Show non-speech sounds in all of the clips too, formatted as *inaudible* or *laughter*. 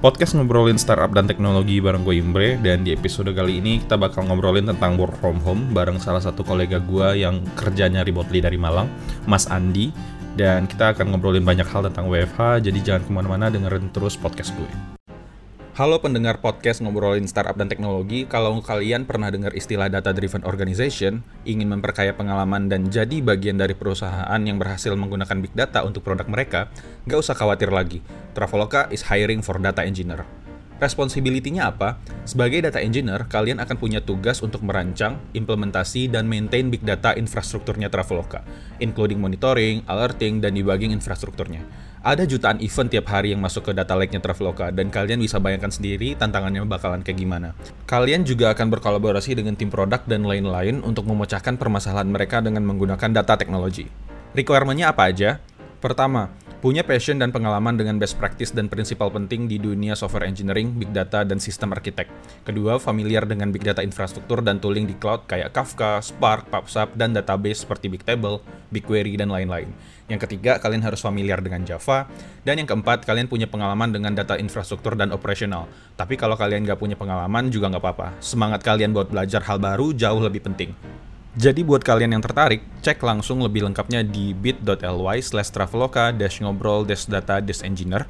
Podcast ngobrolin startup dan teknologi bareng gue Imbre dan di episode kali ini kita bakal ngobrolin tentang work from home bareng salah satu kolega gue yang kerjanya remotely dari Malang, Mas Andi. Dan kita akan ngobrolin banyak hal tentang WFH, jadi jangan ke mana-mana dengerin terus podcast gue. Halo pendengar podcast ngobrolin startup dan teknologi. Kalau kalian pernah dengar istilah data driven organization, ingin memperkaya pengalaman dan jadi bagian dari perusahaan yang berhasil menggunakan big data untuk produk mereka, nggak usah khawatir lagi. Traveloka is hiring for data engineer. Responsibility-nya apa? Sebagai data engineer, kalian akan punya tugas untuk merancang, implementasi, dan maintain big data infrastrukturnya Traveloka, including monitoring, alerting, dan debugging infrastrukturnya. Ada jutaan event tiap hari yang masuk ke data lake-nya Traveloka, dan kalian bisa bayangkan sendiri tantangannya bakalan kayak gimana. Kalian juga akan berkolaborasi dengan tim produk dan lain-lain untuk memecahkan permasalahan mereka dengan menggunakan data teknologi. Requirement-nya apa aja? Pertama, punya passion dan pengalaman dengan best practice dan prinsipal penting di dunia software engineering, big data, dan sistem arsitek. Kedua, familiar dengan big data infrastruktur dan tooling di cloud kayak Kafka, Spark, PubSub, dan database seperti Bigtable, BigQuery, dan lain-lain. Yang ketiga, kalian harus familiar dengan Java. Dan yang keempat, kalian punya pengalaman dengan data infrastruktur dan operasional. Tapi kalau kalian nggak punya pengalaman juga nggak apa-apa. Semangat kalian buat belajar hal baru jauh lebih penting. Jadi buat kalian yang tertarik, cek langsung lebih lengkapnya di bit.ly slash traveloka dash ngobrol dash data dash engineer.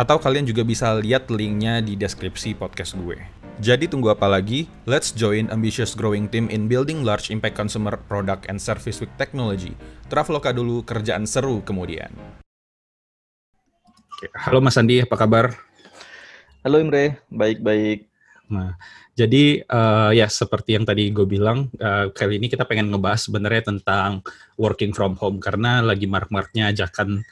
Atau kalian juga bisa lihat linknya di deskripsi podcast gue. Jadi tunggu apa lagi? Let's join ambitious growing team in building large impact consumer product and service with technology. Traveloka dulu, kerjaan seru kemudian. Oke, Halo Mas Andi, apa kabar? Halo Imre, baik-baik. Nah, jadi uh, ya seperti yang tadi gue bilang, uh, kali ini kita pengen ngebahas sebenarnya tentang working from home karena lagi mark-marknya ajakan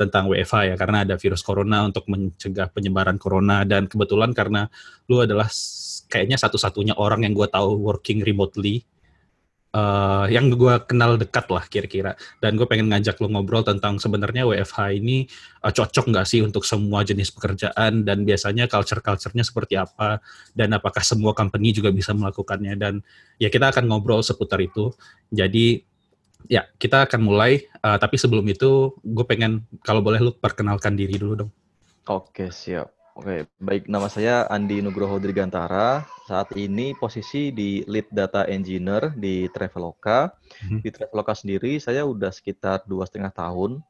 tentang WFH ya karena ada virus corona untuk mencegah penyebaran corona dan kebetulan karena lu adalah kayaknya satu-satunya orang yang gue tahu working remotely uh, yang gue kenal dekat lah kira-kira dan gue pengen ngajak lu ngobrol tentang sebenarnya WFH ini uh, cocok nggak sih untuk semua jenis pekerjaan dan biasanya culture-culturenya seperti apa dan apakah semua company juga bisa melakukannya dan ya kita akan ngobrol seputar itu jadi Ya, kita akan mulai. Uh, tapi sebelum itu, gue pengen kalau boleh lu perkenalkan diri dulu dong. Oke, siap. Oke, baik. Nama saya Andi Nugroho Dirgantara. Saat ini posisi di Lead Data Engineer di Traveloka. Hmm. Di Traveloka sendiri, saya udah sekitar dua setengah tahun.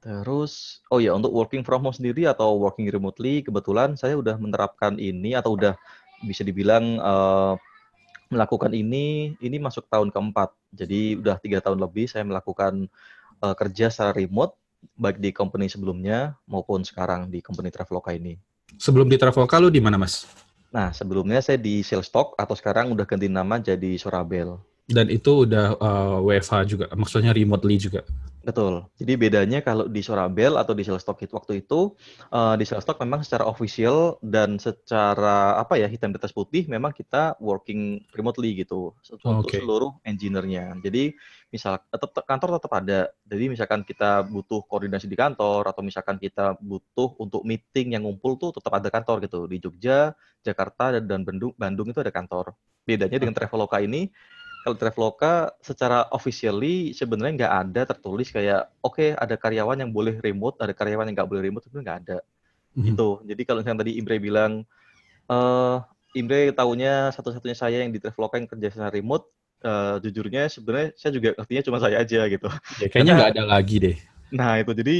Terus, oh ya, untuk working from home sendiri atau working remotely, kebetulan saya udah menerapkan ini atau udah bisa dibilang uh, melakukan ini, ini masuk tahun keempat. Jadi udah tiga tahun lebih saya melakukan uh, kerja secara remote, baik di company sebelumnya maupun sekarang di company Traveloka ini. Sebelum di Traveloka lu di mana, Mas? Nah, sebelumnya saya di Salestalk atau sekarang udah ganti nama jadi Sorabel. Dan itu udah uh, eh, WFH juga, maksudnya remotely juga? Betul. Jadi bedanya kalau di Sorabel atau di Salestalk waktu itu uh, di Salestalk memang secara official dan secara apa ya hitam di atas putih memang kita working remotely gitu untuk okay. seluruh engineer-nya. Jadi misal tetap kantor tetap ada. Jadi misalkan kita butuh koordinasi di kantor atau misalkan kita butuh untuk meeting yang ngumpul tuh tetap ada kantor gitu. Di Jogja, Jakarta dan Bandung Bandung itu ada kantor. Bedanya dengan Traveloka ini kalau Traveloka secara officially sebenarnya nggak ada tertulis kayak oke okay, ada karyawan yang boleh remote, ada karyawan yang nggak boleh remote itu nggak ada. Mm-hmm. Gitu. Jadi kalau misalnya tadi Imre bilang uh, Imre tahunya satu-satunya saya yang di Traveloka yang kerja secara remote, uh, jujurnya sebenarnya saya juga artinya cuma saya aja gitu. Ya, kayaknya nggak ada lagi deh. Nah itu jadi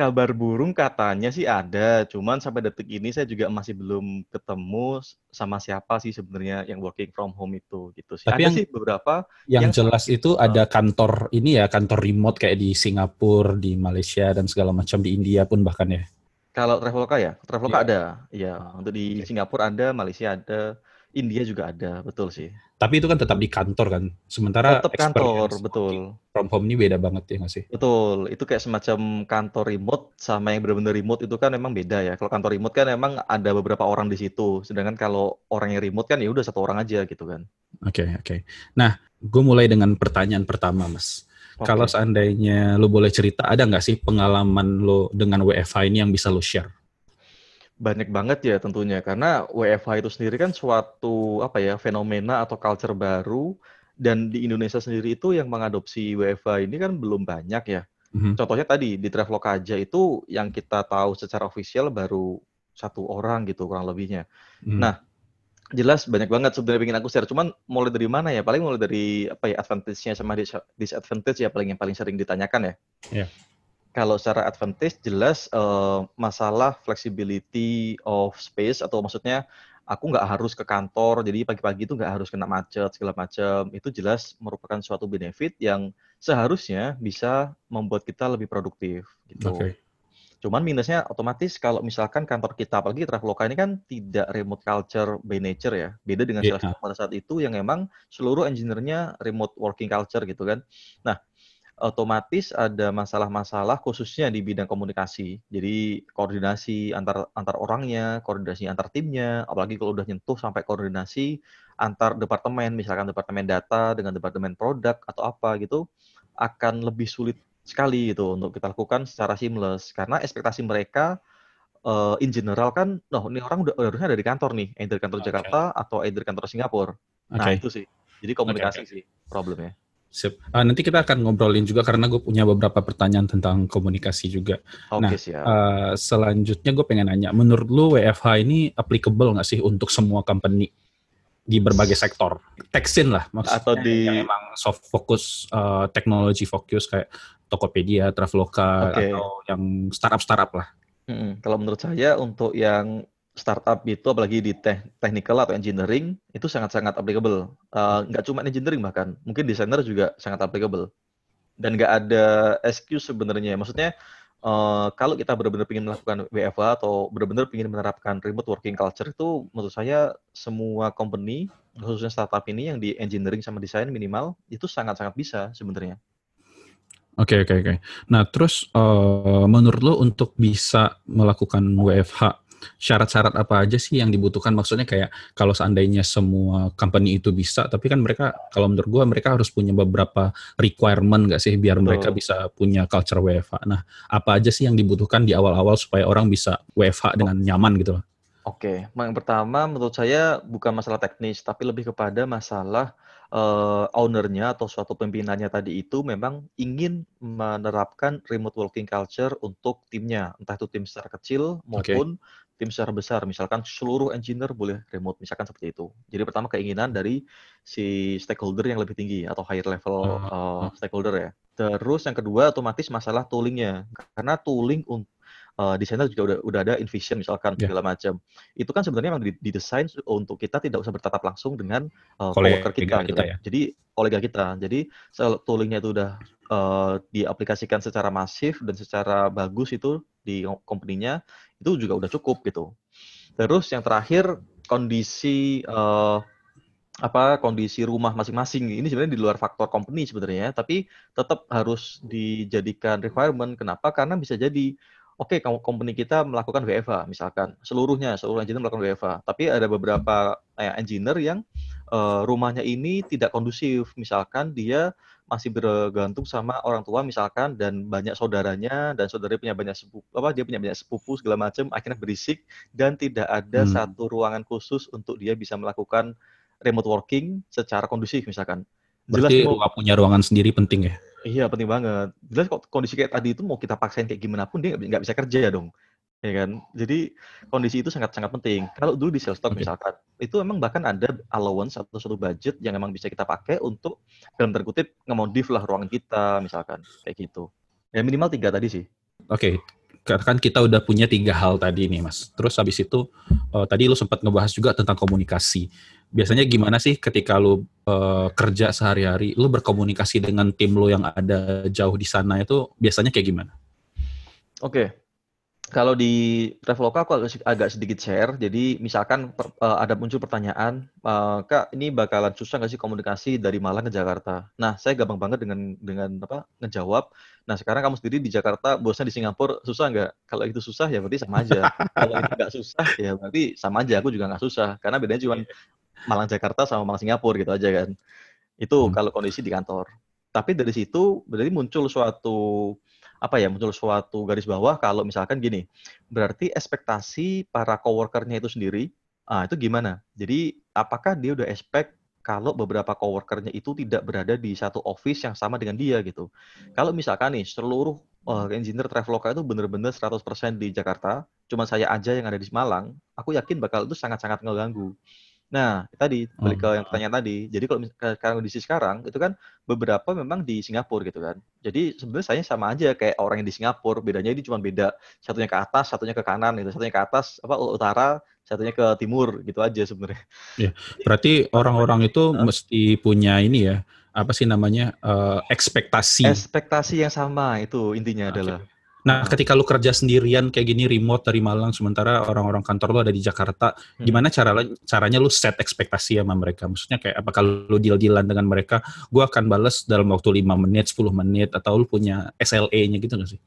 kabar burung katanya sih ada, cuman sampai detik ini saya juga masih belum ketemu sama siapa sih sebenarnya yang working from home itu gitu sih. Tapi ada yang, sih beberapa yang, yang jelas itu ada kantor ini ya, kantor remote kayak di Singapura, di Malaysia dan segala macam di India pun bahkan ya. Kalau Traveloka ya, Traveloka ya. ada. Ya, untuk di okay. Singapura ada, Malaysia ada, India juga ada, betul sih. Tapi itu kan tetap di kantor kan. Sementara tetap kantor, betul. From home ini beda banget ya nggak sih? Betul. Itu kayak semacam kantor remote sama yang benar-benar remote itu kan memang beda ya. Kalau kantor remote kan memang ada beberapa orang di situ. Sedangkan kalau orang yang remote kan ya udah satu orang aja gitu kan. Oke, okay, oke. Okay. Nah, gue mulai dengan pertanyaan pertama, Mas. Okay. Kalau seandainya lo boleh cerita, ada nggak sih pengalaman lo dengan WFH ini yang bisa lo share? Banyak banget ya tentunya karena WFH itu sendiri kan suatu apa ya fenomena atau culture baru dan di Indonesia sendiri itu yang mengadopsi WFH ini kan belum banyak ya. Mm-hmm. Contohnya tadi di Traveloka aja itu yang kita tahu secara official baru satu orang gitu kurang lebihnya. Hmm. Nah, jelas banyak banget sebenarnya pengen aku share. Cuman mulai dari mana ya? Paling mulai dari apa ya advantage-nya sama disadvantage ya paling yang paling sering ditanyakan ya. Yeah. Kalau secara advantage jelas uh, masalah flexibility of space atau maksudnya aku nggak harus ke kantor, jadi pagi-pagi itu nggak harus kena macet segala macam. Itu jelas merupakan suatu benefit yang seharusnya bisa membuat kita lebih produktif gitu. Okay. Cuman minusnya otomatis kalau misalkan kantor kita, apalagi Traveloka ini kan tidak remote culture by nature ya. Beda dengan yeah. pada saat itu yang emang seluruh engineer-nya remote working culture gitu kan. Nah, otomatis ada masalah-masalah khususnya di bidang komunikasi. Jadi koordinasi antar antar orangnya, koordinasi antar timnya, apalagi kalau udah nyentuh sampai koordinasi antar departemen, misalkan departemen data dengan departemen produk atau apa gitu, akan lebih sulit sekali gitu untuk kita lakukan secara seamless karena ekspektasi mereka uh, in general kan, noh ini orang udah harusnya dari kantor nih, either kantor okay. Jakarta atau either kantor Singapura. Nah okay. itu sih. Jadi komunikasi okay, okay. sih problemnya. Sip. Uh, nanti kita akan ngobrolin juga karena gue punya beberapa pertanyaan tentang komunikasi juga. Okay, nah, siap. Uh, selanjutnya gue pengen nanya, menurut lu WFH ini applicable nggak sih untuk semua company di berbagai sektor? Texin lah, maksudnya Atau di... yang emang soft focus, uh, teknologi fokus kayak Tokopedia, Traveloka, okay. atau yang startup-startup lah. Hmm, kalau menurut saya untuk yang startup itu apalagi di te technical atau engineering itu sangat-sangat applicable. Uh, nggak cuma engineering bahkan, mungkin desainer juga sangat applicable. Dan nggak ada excuse sebenarnya. Maksudnya uh, kalau kita benar-benar ingin melakukan WFH atau benar-benar ingin menerapkan remote working culture itu menurut saya semua company khususnya startup ini yang di engineering sama desain minimal itu sangat-sangat bisa sebenarnya. Oke okay, oke okay, oke. Okay. Nah terus uh, menurut lo untuk bisa melakukan WFH syarat-syarat apa aja sih yang dibutuhkan? Maksudnya kayak kalau seandainya semua company itu bisa, tapi kan mereka kalau menurut gue mereka harus punya beberapa requirement nggak sih biar Betul. mereka bisa punya culture WFH. Nah, apa aja sih yang dibutuhkan di awal-awal supaya orang bisa WFH dengan nyaman gitu loh? Oke, yang pertama menurut saya bukan masalah teknis, tapi lebih kepada masalah uh, ownernya atau suatu pimpinannya tadi itu memang ingin menerapkan remote working culture untuk timnya, entah itu tim secara kecil maupun tim secara besar, misalkan seluruh engineer boleh remote, misalkan seperti itu. Jadi pertama keinginan dari si stakeholder yang lebih tinggi atau higher level uh, stakeholder ya. Terus yang kedua otomatis masalah toolingnya, karena tooling untuk uh, desainer juga udah udah ada InVision misalkan yeah. segala macam. Itu kan sebenarnya memang didesain untuk kita tidak usah bertatap langsung dengan uh, coworker kita, kita gitu. ya. Jadi kolega kita. Jadi toolingnya itu udah uh, diaplikasikan secara masif dan secara bagus itu di company-nya itu juga udah cukup gitu. Terus yang terakhir kondisi uh, apa kondisi rumah masing-masing. Ini sebenarnya di luar faktor company sebenarnya tapi tetap harus dijadikan requirement. Kenapa? Karena bisa jadi oke okay, company kita melakukan WFH misalkan. Seluruhnya seluruh engineer melakukan WFH tapi ada beberapa eh, engineer yang uh, rumahnya ini tidak kondusif. Misalkan dia masih bergantung sama orang tua misalkan dan banyak saudaranya dan saudaranya punya banyak sepupu apa dia punya banyak sepupu segala macam akhirnya berisik dan tidak ada hmm. satu ruangan khusus untuk dia bisa melakukan remote working secara kondusif misalkan. Jelas Berarti mau punya ruangan sendiri penting ya? Iya penting banget. Jelas kok kondisi kayak tadi itu mau kita paksain kayak gimana pun dia nggak bisa kerja dong ya kan? Jadi kondisi itu sangat-sangat penting. Kalau dulu di sales stock okay. misalkan, itu memang bahkan ada allowance atau suatu budget yang memang bisa kita pakai untuk dalam terkutip ngemodif lah ruangan kita misalkan kayak gitu. Ya minimal tiga tadi sih. Oke, okay. kan kita udah punya tiga hal tadi nih mas. Terus habis itu uh, tadi lu sempat ngebahas juga tentang komunikasi. Biasanya gimana sih ketika lu uh, kerja sehari-hari, lu berkomunikasi dengan tim lu yang ada jauh di sana itu biasanya kayak gimana? Oke, kalau di Traveloka aku agak, agak sedikit share. Jadi misalkan per, uh, ada muncul pertanyaan, uh, Kak, ini bakalan susah nggak sih komunikasi dari Malang ke Jakarta? Nah, saya gampang banget dengan dengan apa ngejawab. Nah, sekarang kamu sendiri di Jakarta, bosnya di Singapura, susah nggak? Kalau itu susah ya berarti sama aja. Kalau itu nggak susah ya berarti sama aja. Aku juga nggak susah. Karena bedanya cuma Malang Jakarta sama Malang Singapura gitu aja kan. Itu hmm. kalau kondisi di kantor. Tapi dari situ berarti muncul suatu apa ya muncul suatu garis bawah kalau misalkan gini berarti ekspektasi para coworkernya itu sendiri ah itu gimana jadi apakah dia udah expect kalau beberapa coworkernya itu tidak berada di satu office yang sama dengan dia gitu kalau misalkan nih seluruh oh, engineer Traveloka itu bener-bener 100% di Jakarta, cuma saya aja yang ada di Malang, aku yakin bakal itu sangat-sangat ngeganggu. Nah, tadi balik ke yang pertanyaan tadi. Jadi kalau mis- ke- sekarang kondisi sekarang itu kan beberapa memang di Singapura gitu kan. Jadi sebenarnya saya sama aja kayak orang yang di Singapura, bedanya ini cuma beda satunya ke atas, satunya ke kanan gitu. Satunya ke atas apa utara, satunya ke timur gitu aja sebenarnya. Ya, berarti orang-orang itu Hah? mesti punya ini ya, apa sih namanya, eh, ekspektasi. Ekspektasi yang sama itu intinya Oke. adalah. Nah, Nah. ketika lu kerja sendirian kayak gini remote dari Malang, sementara orang-orang kantor lu ada di Jakarta, Hmm. gimana cara caranya lu set ekspektasi sama mereka? Maksudnya kayak apa kalau lu deal-dealan dengan mereka, gua akan bales dalam waktu 5 menit, 10 menit, atau lu punya SLA-nya gitu nggak sih?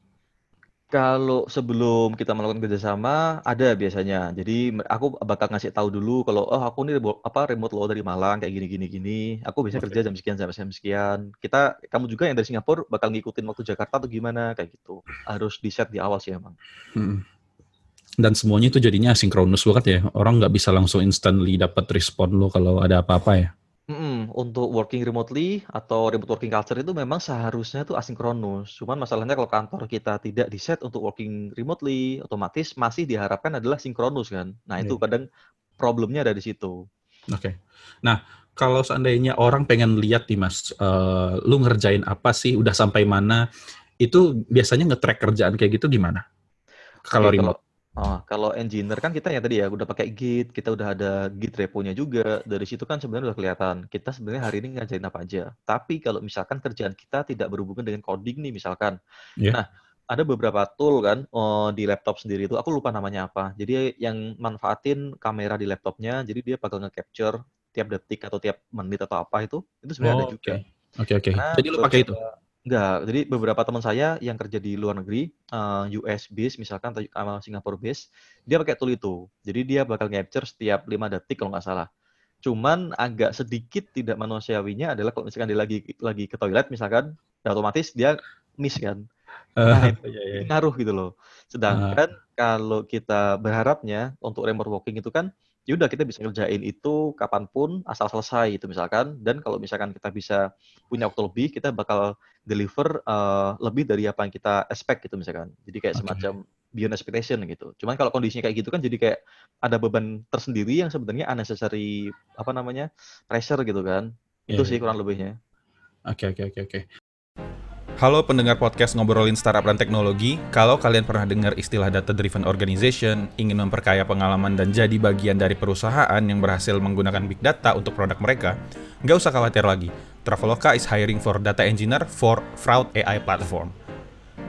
Kalau sebelum kita melakukan kerjasama ada biasanya. Jadi aku bakal ngasih tahu dulu kalau oh aku rebo- apa remote lo dari Malang kayak gini gini gini. Aku biasanya Oke. kerja jam sekian sampai jam sekian. Kita kamu juga yang dari Singapura bakal ngikutin waktu Jakarta atau gimana kayak gitu. Harus di set di awal sih emang. Mm. Dan semuanya itu jadinya asinkronus banget ya. Orang nggak bisa langsung instantly dapat respon lu kalau ada apa-apa ya. Mm-mm, Untuk working remotely atau remote working culture itu memang seharusnya itu asinkronus. Cuman masalahnya kalau kantor kita tidak di set untuk working remotely, otomatis masih diharapkan adalah sinkronus kan. Nah itu Iya. kadang problemnya ada di situ. Oke. Nah, kalau seandainya orang pengen lihat nih Mas, eh, lu ngerjain apa sih, udah sampai mana, itu biasanya nge-track kerjaan kayak gitu gimana? Kalau Oke, remote. Oh, kalau engineer kan kita ya tadi ya udah pakai Git, kita udah ada Git repo-nya juga. Dari situ kan sebenarnya udah kelihatan kita sebenarnya hari ini ngajarin apa aja. Tapi kalau misalkan kerjaan kita tidak berhubungan dengan coding nih misalkan. Iya. Nah, ada beberapa tool kan oh, di laptop sendiri itu aku lupa namanya apa. Jadi yang manfaatin kamera di laptopnya, jadi dia bakal nge-capture tiap detik atau tiap menit atau apa itu, itu sebenarnya ada Oh, juga. oke. Oke, oke. Karena Jadi lu pakai itu? Enggak, jadi beberapa teman saya yang kerja di luar negeri, eh, US base misalkan atau Singapore base, dia pakai tool itu. Jadi dia bakal capture setiap 5 detik kalau nggak salah. Cuman agak sedikit tidak manusiawinya adalah kalau misalkan dia lagi lagi ke toilet misalkan, ya otomatis dia miss kan. Nah, Eh, *laughs* itu iya, iya. ngaruh gitu loh. Sedangkan kalau kita berharapnya untuk remote working itu kan, ya udah kita bisa ngerjain itu kapan pun asal selesai itu misalkan. Dan kalau misalkan kita bisa punya waktu lebih, kita bakal deliver eh, lebih dari apa yang kita expect gitu misalkan. Jadi kayak Oke. semacam beyond expectation gitu. Cuman kalau kondisinya kayak gitu kan jadi kayak ada beban tersendiri yang sebenarnya unnecessary apa namanya pressure gitu kan. Iya, Itu iya. sih kurang lebihnya. Oke, oke, oke, oke. Halo pendengar podcast ngobrolin startup dan teknologi. Kalau kalian pernah dengar istilah data driven organization, ingin memperkaya pengalaman dan jadi bagian dari perusahaan yang berhasil menggunakan big data untuk produk mereka, nggak usah khawatir lagi. Traveloka is hiring for data engineer for fraud AI platform.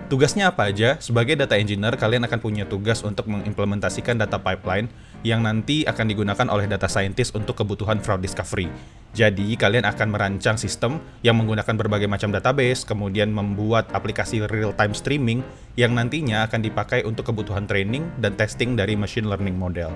Tugasnya apa aja? Sebagai data engineer, kalian akan punya tugas untuk mengimplementasikan data pipeline yang nanti akan digunakan oleh data scientist untuk kebutuhan fraud discovery. Jadi, kalian akan merancang sistem yang menggunakan berbagai macam database, kemudian membuat aplikasi real-time streaming yang nantinya akan dipakai untuk kebutuhan training dan testing dari machine learning model.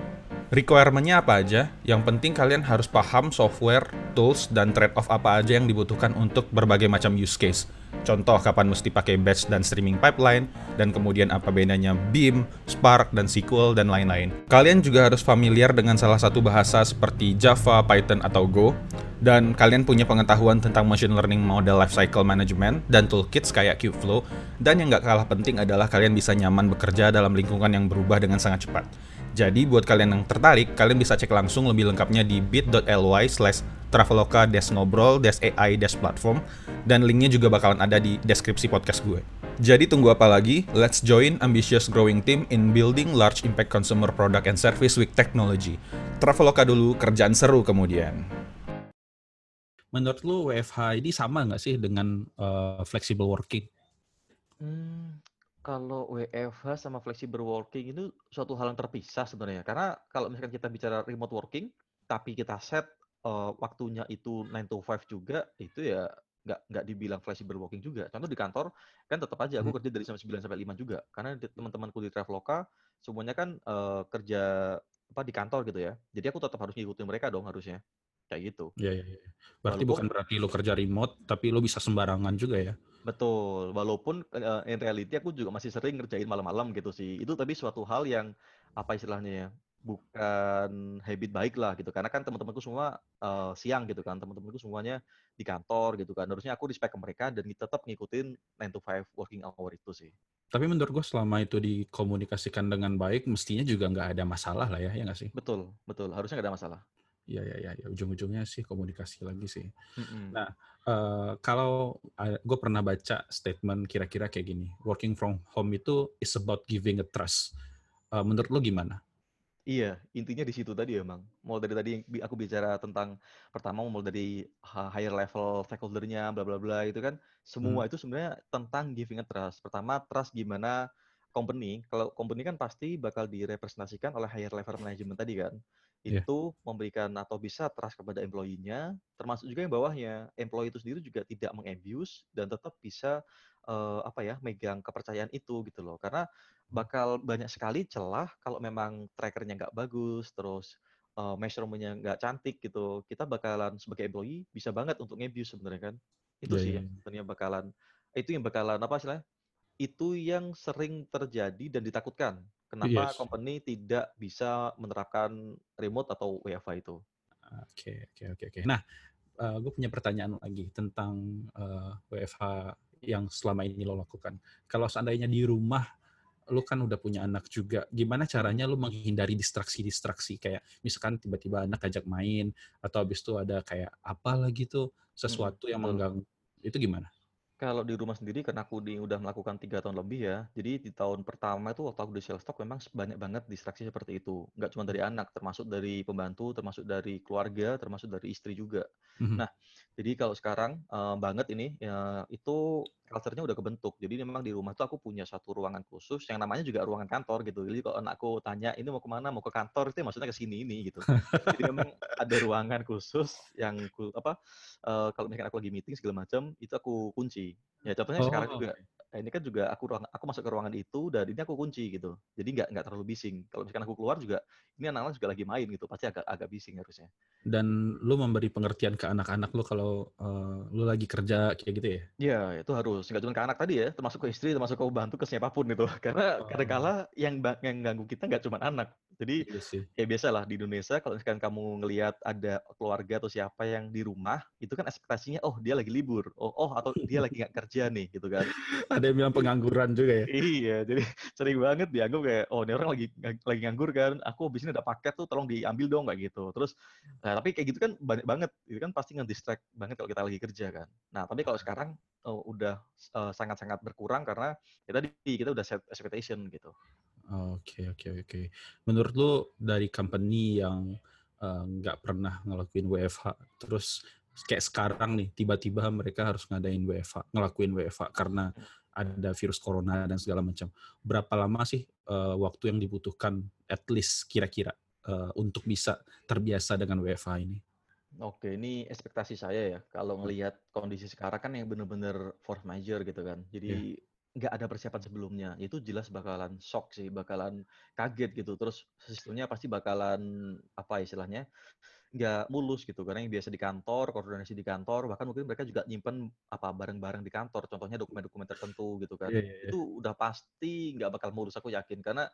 Requirement-nya apa aja? Yang penting kalian harus paham software, tools, dan trade-off apa aja yang dibutuhkan untuk berbagai macam use case. Contoh kapan mesti pakai batch dan streaming pipeline, dan kemudian apa bedanya Beam, Spark, dan SQL, dan lain-lain. Kalian juga harus familiar dengan salah satu bahasa seperti Java, Python, atau Go, dan kalian punya pengetahuan tentang machine learning model lifecycle management dan toolkits kayak Kubeflow, dan yang nggak kalah penting adalah kalian bisa nyaman bekerja dalam lingkungan yang berubah dengan sangat cepat. Jadi buat kalian yang tertarik, kalian bisa cek langsung lebih lengkapnya di bit.ly slash traveloka ngobrol ai platform dan linknya juga bakalan ada di deskripsi podcast gue. Jadi tunggu apa lagi? Let's join ambitious growing team in building large impact consumer product and service with technology. Traveloka dulu, kerjaan seru kemudian. Menurut lu WFH ini sama nggak sih dengan eh, flexible working? Hmm, kalau WFH sama flexible working itu suatu hal yang terpisah sebenarnya. Karena kalau misalkan kita bicara remote working, tapi kita set eh, waktunya itu 9 to 5 juga, itu ya nggak nggak dibilang flexible working juga. Contoh di kantor, kan tetap aja aku Hmm. kerja dari jam 9 sampai 5 juga. Karena teman-temanku di Traveloka, semuanya kan eh, kerja apa di kantor gitu ya. Jadi aku tetap harus ngikutin mereka dong harusnya. Kayak gitu. Iya, iya, iya. Berarti Walaupun bukan berarti lu kerja remote, tapi lu bisa sembarangan juga ya? Betul, walaupun eh, in reality aku juga masih sering ngerjain malam-malam gitu sih. Itu tapi suatu hal yang apa istilahnya ya? Bukan habit baik lah gitu. Karena kan teman-temanku semua uh, siang gitu kan, teman-temanku semuanya di kantor gitu kan. Harusnya aku respect ke mereka dan tetap ngikutin 9 to 5 working hour itu sih. Tapi menurut gue selama itu dikomunikasikan dengan baik, mestinya juga nggak ada masalah lah ya, ya nggak sih? Betul, betul. Harusnya nggak ada masalah. Iya, iya, iya. Ya. Ujung-ujungnya sih komunikasi lagi sih. Mm-hmm. Nah, uh, kalau uh, gue pernah baca statement kira-kira kayak gini, working from home itu is about giving a trust. Uh, menurut lo gimana? Iya, intinya di situ tadi emang. Mau dari tadi aku bicara tentang pertama mau dari higher level stakeholder-nya bla bla bla itu kan semua hmm. itu sebenarnya tentang giving a trust. Pertama trust gimana company, kalau company kan pasti bakal direpresentasikan oleh higher level management tadi kan. Yeah. Itu memberikan atau bisa trust kepada employee-nya, termasuk juga yang bawahnya. Employee itu sendiri juga tidak mengabuse dan tetap bisa uh, apa ya, megang kepercayaan itu gitu loh. Karena bakal banyak sekali celah kalau memang trackernya nggak bagus, terus uh, measurementnya nggak cantik gitu, kita bakalan sebagai employee bisa banget untuk nge sebenarnya kan. Itu yeah, sih yeah. yang sebenarnya bakalan itu yang bakalan apa sih Itu yang sering terjadi dan ditakutkan. Kenapa yes. company tidak bisa menerapkan remote atau WFA itu? Oke, oke, oke, oke. Nah, uh, gue punya pertanyaan lagi tentang uh, eh, WFH yang selama ini lo lakukan. Kalau seandainya di rumah lu kan udah punya anak juga. Gimana caranya lu menghindari distraksi-distraksi kayak misalkan tiba-tiba anak ajak main atau habis itu ada kayak apa lagi tuh sesuatu hmm, yang mengganggu. Itu gimana? Kalau di rumah sendiri karena aku di, udah melakukan tiga tahun lebih ya, jadi di tahun pertama itu waktu aku di sales stock memang banyak banget distraksi seperti itu. Nggak cuma dari anak, termasuk dari pembantu, termasuk dari keluarga, termasuk dari istri juga. Mm-hmm. Nah, jadi kalau sekarang uh, banget ini ya, itu culture-nya udah kebentuk. Jadi memang di rumah tuh aku punya satu ruangan khusus yang namanya juga ruangan kantor gitu. Jadi kalau anakku tanya ini mau ke mana, mau ke kantor itu ya maksudnya ke sini ini gitu. Jadi memang ada ruangan khusus yang apa uh, kalau misalkan aku lagi meeting segala macam itu aku kunci. Ya contohnya oh, sekarang juga Nah, ini kan juga aku ruang, aku masuk ke ruangan itu dan ini aku kunci gitu. Jadi nggak nggak terlalu bising. Kalau misalkan aku keluar juga ini anak-anak juga lagi main gitu, pasti agak agak bising harusnya. Dan lu memberi pengertian ke anak-anak lu kalau uh, lu lagi kerja kayak gitu ya? Iya, itu harus. Nggak cuma ke anak tadi ya, termasuk ke istri, termasuk ke bantu, ke siapa pun itu. *laughs* Karena oh. kadang-kala yang yang ganggu kita nggak cuma anak. Jadi iya sih. ya biasa lah di Indonesia kalau misalkan kamu ngelihat ada keluarga atau siapa yang di rumah, itu kan ekspektasinya oh dia lagi libur, oh oh atau dia lagi nggak kerja nih gitu kan. *laughs* ada yang bilang pengangguran juga ya. Iya, jadi sering banget dianggap kayak oh ini orang lagi lagi nganggur kan, aku habis ini ada paket tuh tolong diambil dong kayak gitu. Terus nah, tapi kayak gitu kan banyak banget, itu kan pasti nge-distract banget kalau kita lagi kerja kan. Nah, tapi kalau sekarang oh, udah sangat sangat-sangat berkurang karena ya tadi kita udah set expectation gitu. Oke, okay, oke, okay, oke. Okay. Menurut lu dari company yang nggak uh, pernah ngelakuin WFH, terus kayak sekarang nih tiba-tiba mereka harus ngadain WFH, ngelakuin WFH karena ada virus corona dan segala macam. Berapa lama sih uh, waktu yang dibutuhkan at least kira-kira uh, untuk bisa terbiasa dengan WFH ini? Oke, ini ekspektasi saya ya. Kalau ngelihat kondisi sekarang kan yang benar-benar force major gitu kan. Jadi yeah nggak ada persiapan sebelumnya, itu jelas bakalan shock sih, bakalan kaget gitu. Terus sistemnya pasti bakalan apa istilahnya nggak mulus gitu. Karena yang biasa di kantor, koordinasi di kantor, bahkan mungkin mereka juga nyimpen apa barang-barang di kantor. Contohnya dokumen-dokumen tertentu gitu kan. Yeah, yeah, yeah. Itu udah pasti nggak bakal mulus aku yakin. Karena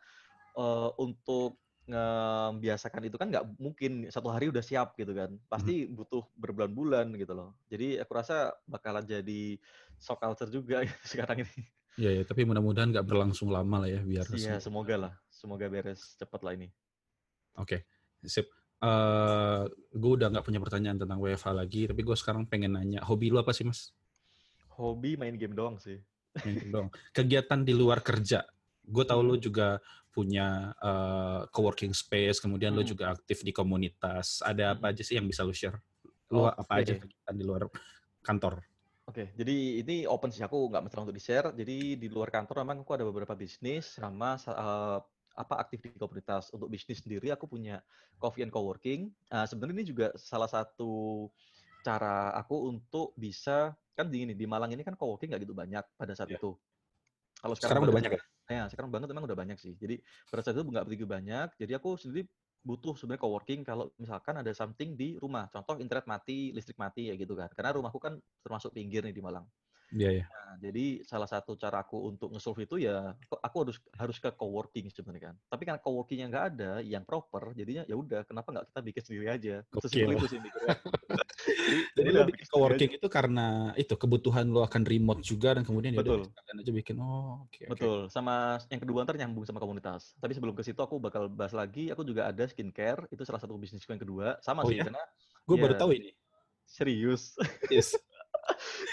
uh, untuk ngebiasakan itu kan nggak mungkin satu hari udah siap gitu kan pasti hmm. butuh berbulan-bulan gitu loh jadi aku rasa bakalan jadi shock culture juga *laughs* sekarang ini ya ya tapi mudah-mudahan nggak berlangsung lama lah ya biar iya semoga lah semoga beres cepat lah ini oke okay. sip uh, gue udah nggak punya pertanyaan tentang WFH lagi tapi gue sekarang pengen nanya hobi lu apa sih mas hobi main game doang sih main game doang kegiatan di luar kerja gue tahu hmm. lu juga punya uh, co-working space, kemudian hmm. lu juga aktif di komunitas. Ada apa hmm. aja sih yang bisa lu share? Lu oh, apa okay. aja kegiatan di luar kantor? Oke, okay, jadi ini open sih aku nggak masalah untuk di share. Jadi di luar kantor memang aku ada beberapa bisnis sama uh, apa aktif di komunitas. Untuk bisnis sendiri aku punya coffee and co-working. Uh, Sebenarnya ini juga salah satu cara aku untuk bisa kan di ini di Malang ini kan co-working nggak gitu banyak pada saat yeah. itu. Kalau sekarang, sekarang udah banyak ya? Ya, sekarang banget memang udah banyak sih. Jadi pada saat itu nggak begitu banyak. Jadi aku sendiri butuh sebenarnya coworking kalau misalkan ada something di rumah. Contoh internet mati, listrik mati ya gitu kan. Karena rumahku kan termasuk pinggir nih di Malang. Iya, iya. Nah, jadi salah satu cara aku untuk nge-solve itu ya aku- harus harus ke coworking sebenarnya kan. Tapi karena coworking yang nggak ada, yang proper, jadinya ya udah kenapa nggak kita bikin sendiri aja. Sesimpel itu sih mikirnya. *laughs* jadi, Jadi lo bikin coworking itu karena itu kebutuhan lo akan remote juga dan kemudian ya Betul. udah sekalian aja bikin oh oke oke. Betul, sama yang kedua ntar nyambung sama komunitas. Tapi sebelum ke situ aku bakal bahas lagi, aku juga ada skincare, itu salah satu bisnisku yang kedua. Sama Oh sih, ya? karena Gue baru Iya. tahu ini. serius. Yes. *laughs*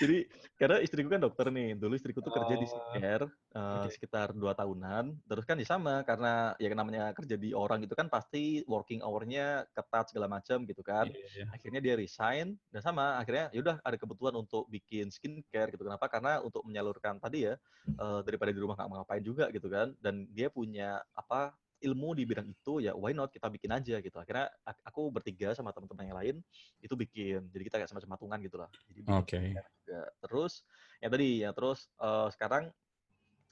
Jadi karena istriku kan dokter nih, dulu istriku tuh kerja di Oh, skincare eh, oke. sekitar dua tahunan. Terus kan ya sama, karena ya namanya kerja di orang itu kan pasti working hour-nya ketat segala macam gitu kan. Iya, iya. Akhirnya dia resign dan sama akhirnya yaudah ada kebutuhan untuk bikin skincare gitu. Kenapa? Karena untuk menyalurkan tadi ya eh, daripada di rumah nggak ngapain juga gitu kan. Dan dia punya apa ilmu di bidang itu ya why not kita bikin aja gitu. Akhirnya ak- aku bertiga sama teman-teman yang lain itu bikin. Jadi kita kayak semacam patungan gitu lah. Jadi skincare juga. Terus yang tadi ya terus eh, sekarang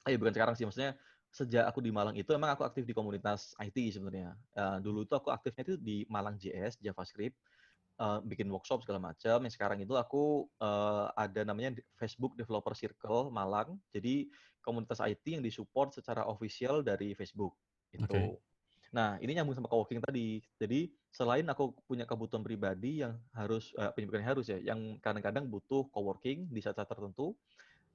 eh bukan sekarang sih maksudnya sejak aku di Malang itu emang aku aktif di komunitas IT sebenarnya. Eh, dulu itu aku aktifnya itu di Malang JS JavaScript eh, bikin workshop segala macam. Yang sekarang itu aku eh, ada namanya Facebook Developer Circle Malang. Jadi komunitas IT yang disupport secara official dari Facebook itu. Oke. Nah, ini nyambung sama coworking tadi. Jadi selain aku punya kebutuhan pribadi yang harus eh, bukan harus ya, yang kadang-kadang butuh coworking di saat-saat tertentu,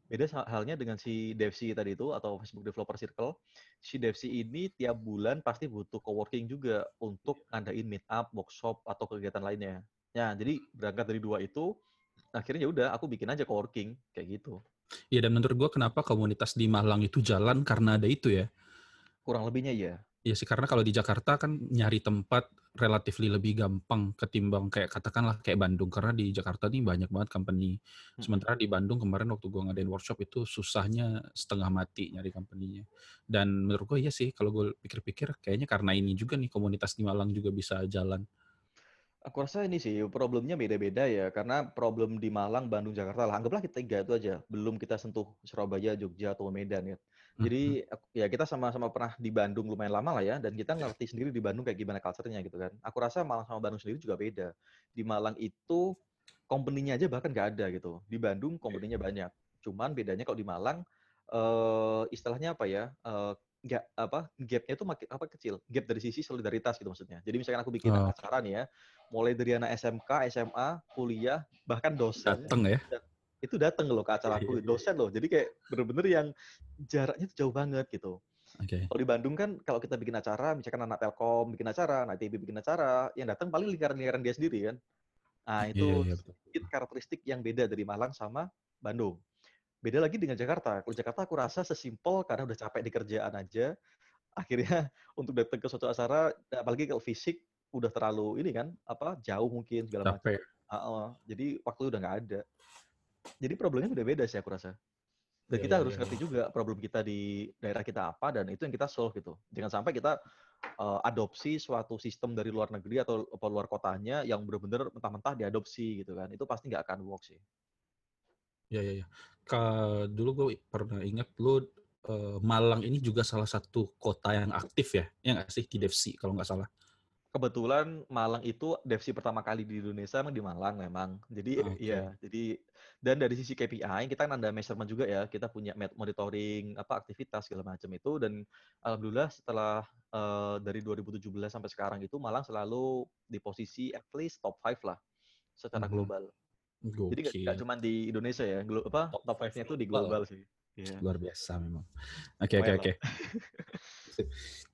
beda halnya dengan si DevC tadi itu atau Facebook Developer Circle. Si DevC ini tiap bulan pasti butuh coworking juga untuk ngadain meetup, workshop atau kegiatan lainnya. Ya, jadi berangkat dari dua itu, akhirnya ya udah aku bikin aja coworking kayak gitu. Iya dan menurut gue kenapa komunitas di Malang itu jalan karena ada itu ya. Kurang lebihnya ya. Iya sih karena kalau di Jakarta kan nyari tempat relatif lebih gampang ketimbang kayak katakanlah kayak Bandung karena di Jakarta nih banyak banget company. Mm-mm. Sementara di Bandung kemarin waktu gua ngadain workshop itu susahnya setengah mati nyari company-nya. Dan menurut gue iya sih kalau gue pikir-pikir kayaknya karena ini juga nih komunitas di Malang juga bisa jalan. Aku rasa ini sih problemnya beda-beda ya, karena problem di Malang, Bandung, Jakarta lah. Anggaplah kita tiga itu aja, belum kita sentuh Surabaya, Jogja, atau Medan ya. Jadi aku- ya kita sama-sama pernah di Bandung lumayan lama lah ya, dan kita ngerti sendiri di Bandung kayak gimana culture-nya gitu kan. Aku rasa Malang sama Bandung sendiri juga beda. Di Malang itu company-nya aja bahkan nggak ada gitu. Di Bandung company-nya banyak. Cuman bedanya kalau di Malang eh istilahnya apa ya? eh, nggak apa gapnya itu makin apa kecil gap dari sisi solidaritas gitu maksudnya jadi misalkan aku bikin Oh. acara nih ya mulai dari anak SMK SMA kuliah bahkan dosen Dateng ya. Itu datang loh ke acaraku dosen loh jadi kayak bener-bener yang jaraknya tuh jauh banget gitu Oke. kalau di Bandung kan kalau kita bikin acara misalkan anak Telkom bikin acara anak ITB bikin acara yang datang paling lingkaran-lingkaran dia sendiri kan nah itu Iya, iya, betul. sedikit karakteristik yang beda dari Malang sama Bandung. Beda lagi dengan Jakarta. Kalau Jakarta aku rasa sesimpel karena udah capek di kerjaan aja. Akhirnya *laughs* untuk datang ke suatu acara, apalagi kalau fisik udah terlalu ini kan, apa jauh mungkin segala macam. Ah, ah. jadi waktu udah nggak ada. Jadi problemnya beda-beda sih aku rasa. Dan Iya, kita iya, harus iya. ngerti juga problem kita di daerah kita apa dan itu yang kita solve gitu. Jangan sampai kita eh, adopsi suatu sistem dari luar negeri atau luar kotanya yang benar-benar mentah-mentah diadopsi gitu kan. Itu pasti nggak akan work sih. Ya, ya, ya. Dulu gue pernah ingat lu eh, Malang ini juga salah satu kota yang aktif ya, ya nggak sih di DevC kalau nggak salah. Kebetulan Malang itu devsi pertama kali di Indonesia emang di Malang memang. Jadi Oke. iya, jadi dan dari sisi KPI kita kan ada measurement juga ya. Kita punya monitoring apa aktivitas segala macam itu dan alhamdulillah setelah eh, dari 2017 sampai sekarang itu Malang selalu di posisi at least top 5 lah secara Mhm. global. Jadi nggak- Gokil. cuma di Indonesia ya, glo- apa Top top 5-nya itu di global. sih. Iya. Luar biasa memang. Oke, oke, oke. *laughs*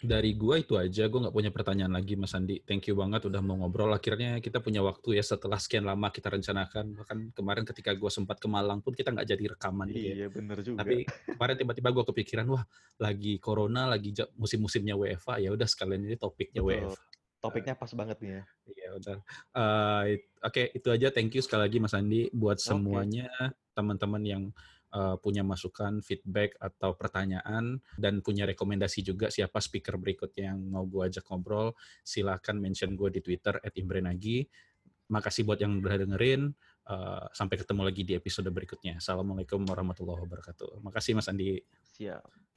Dari gua itu aja, gua nggak punya pertanyaan lagi Mas Andi. Thank you banget udah mau ngobrol. Akhirnya kita punya waktu ya setelah sekian lama kita rencanakan. Bahkan kemarin ketika gua sempat ke Malang pun kita nggak jadi rekaman gitu ya. Iya bener juga. Tapi kemarin tiba-tiba gua kepikiran, wah lagi corona, lagi musim-musimnya WFA, ya udah sekalian ini topiknya Betul. WFA. Topiknya pas banget nih ya. Iya benar. Eh, it- Oke itu aja. Thank you sekali lagi Mas Andi buat semuanya teman-teman yang eh, punya masukan, feedback atau pertanyaan dan punya rekomendasi juga siapa speaker berikutnya yang mau gue ajak ngobrol. Silahkan mention gue di Twitter @imbrenagi. Makasih buat yang udah dengerin. Eh, sampai ketemu lagi di episode berikutnya. Assalamualaikum warahmatullahi wabarakatuh. Makasih Mas Andi. Siap.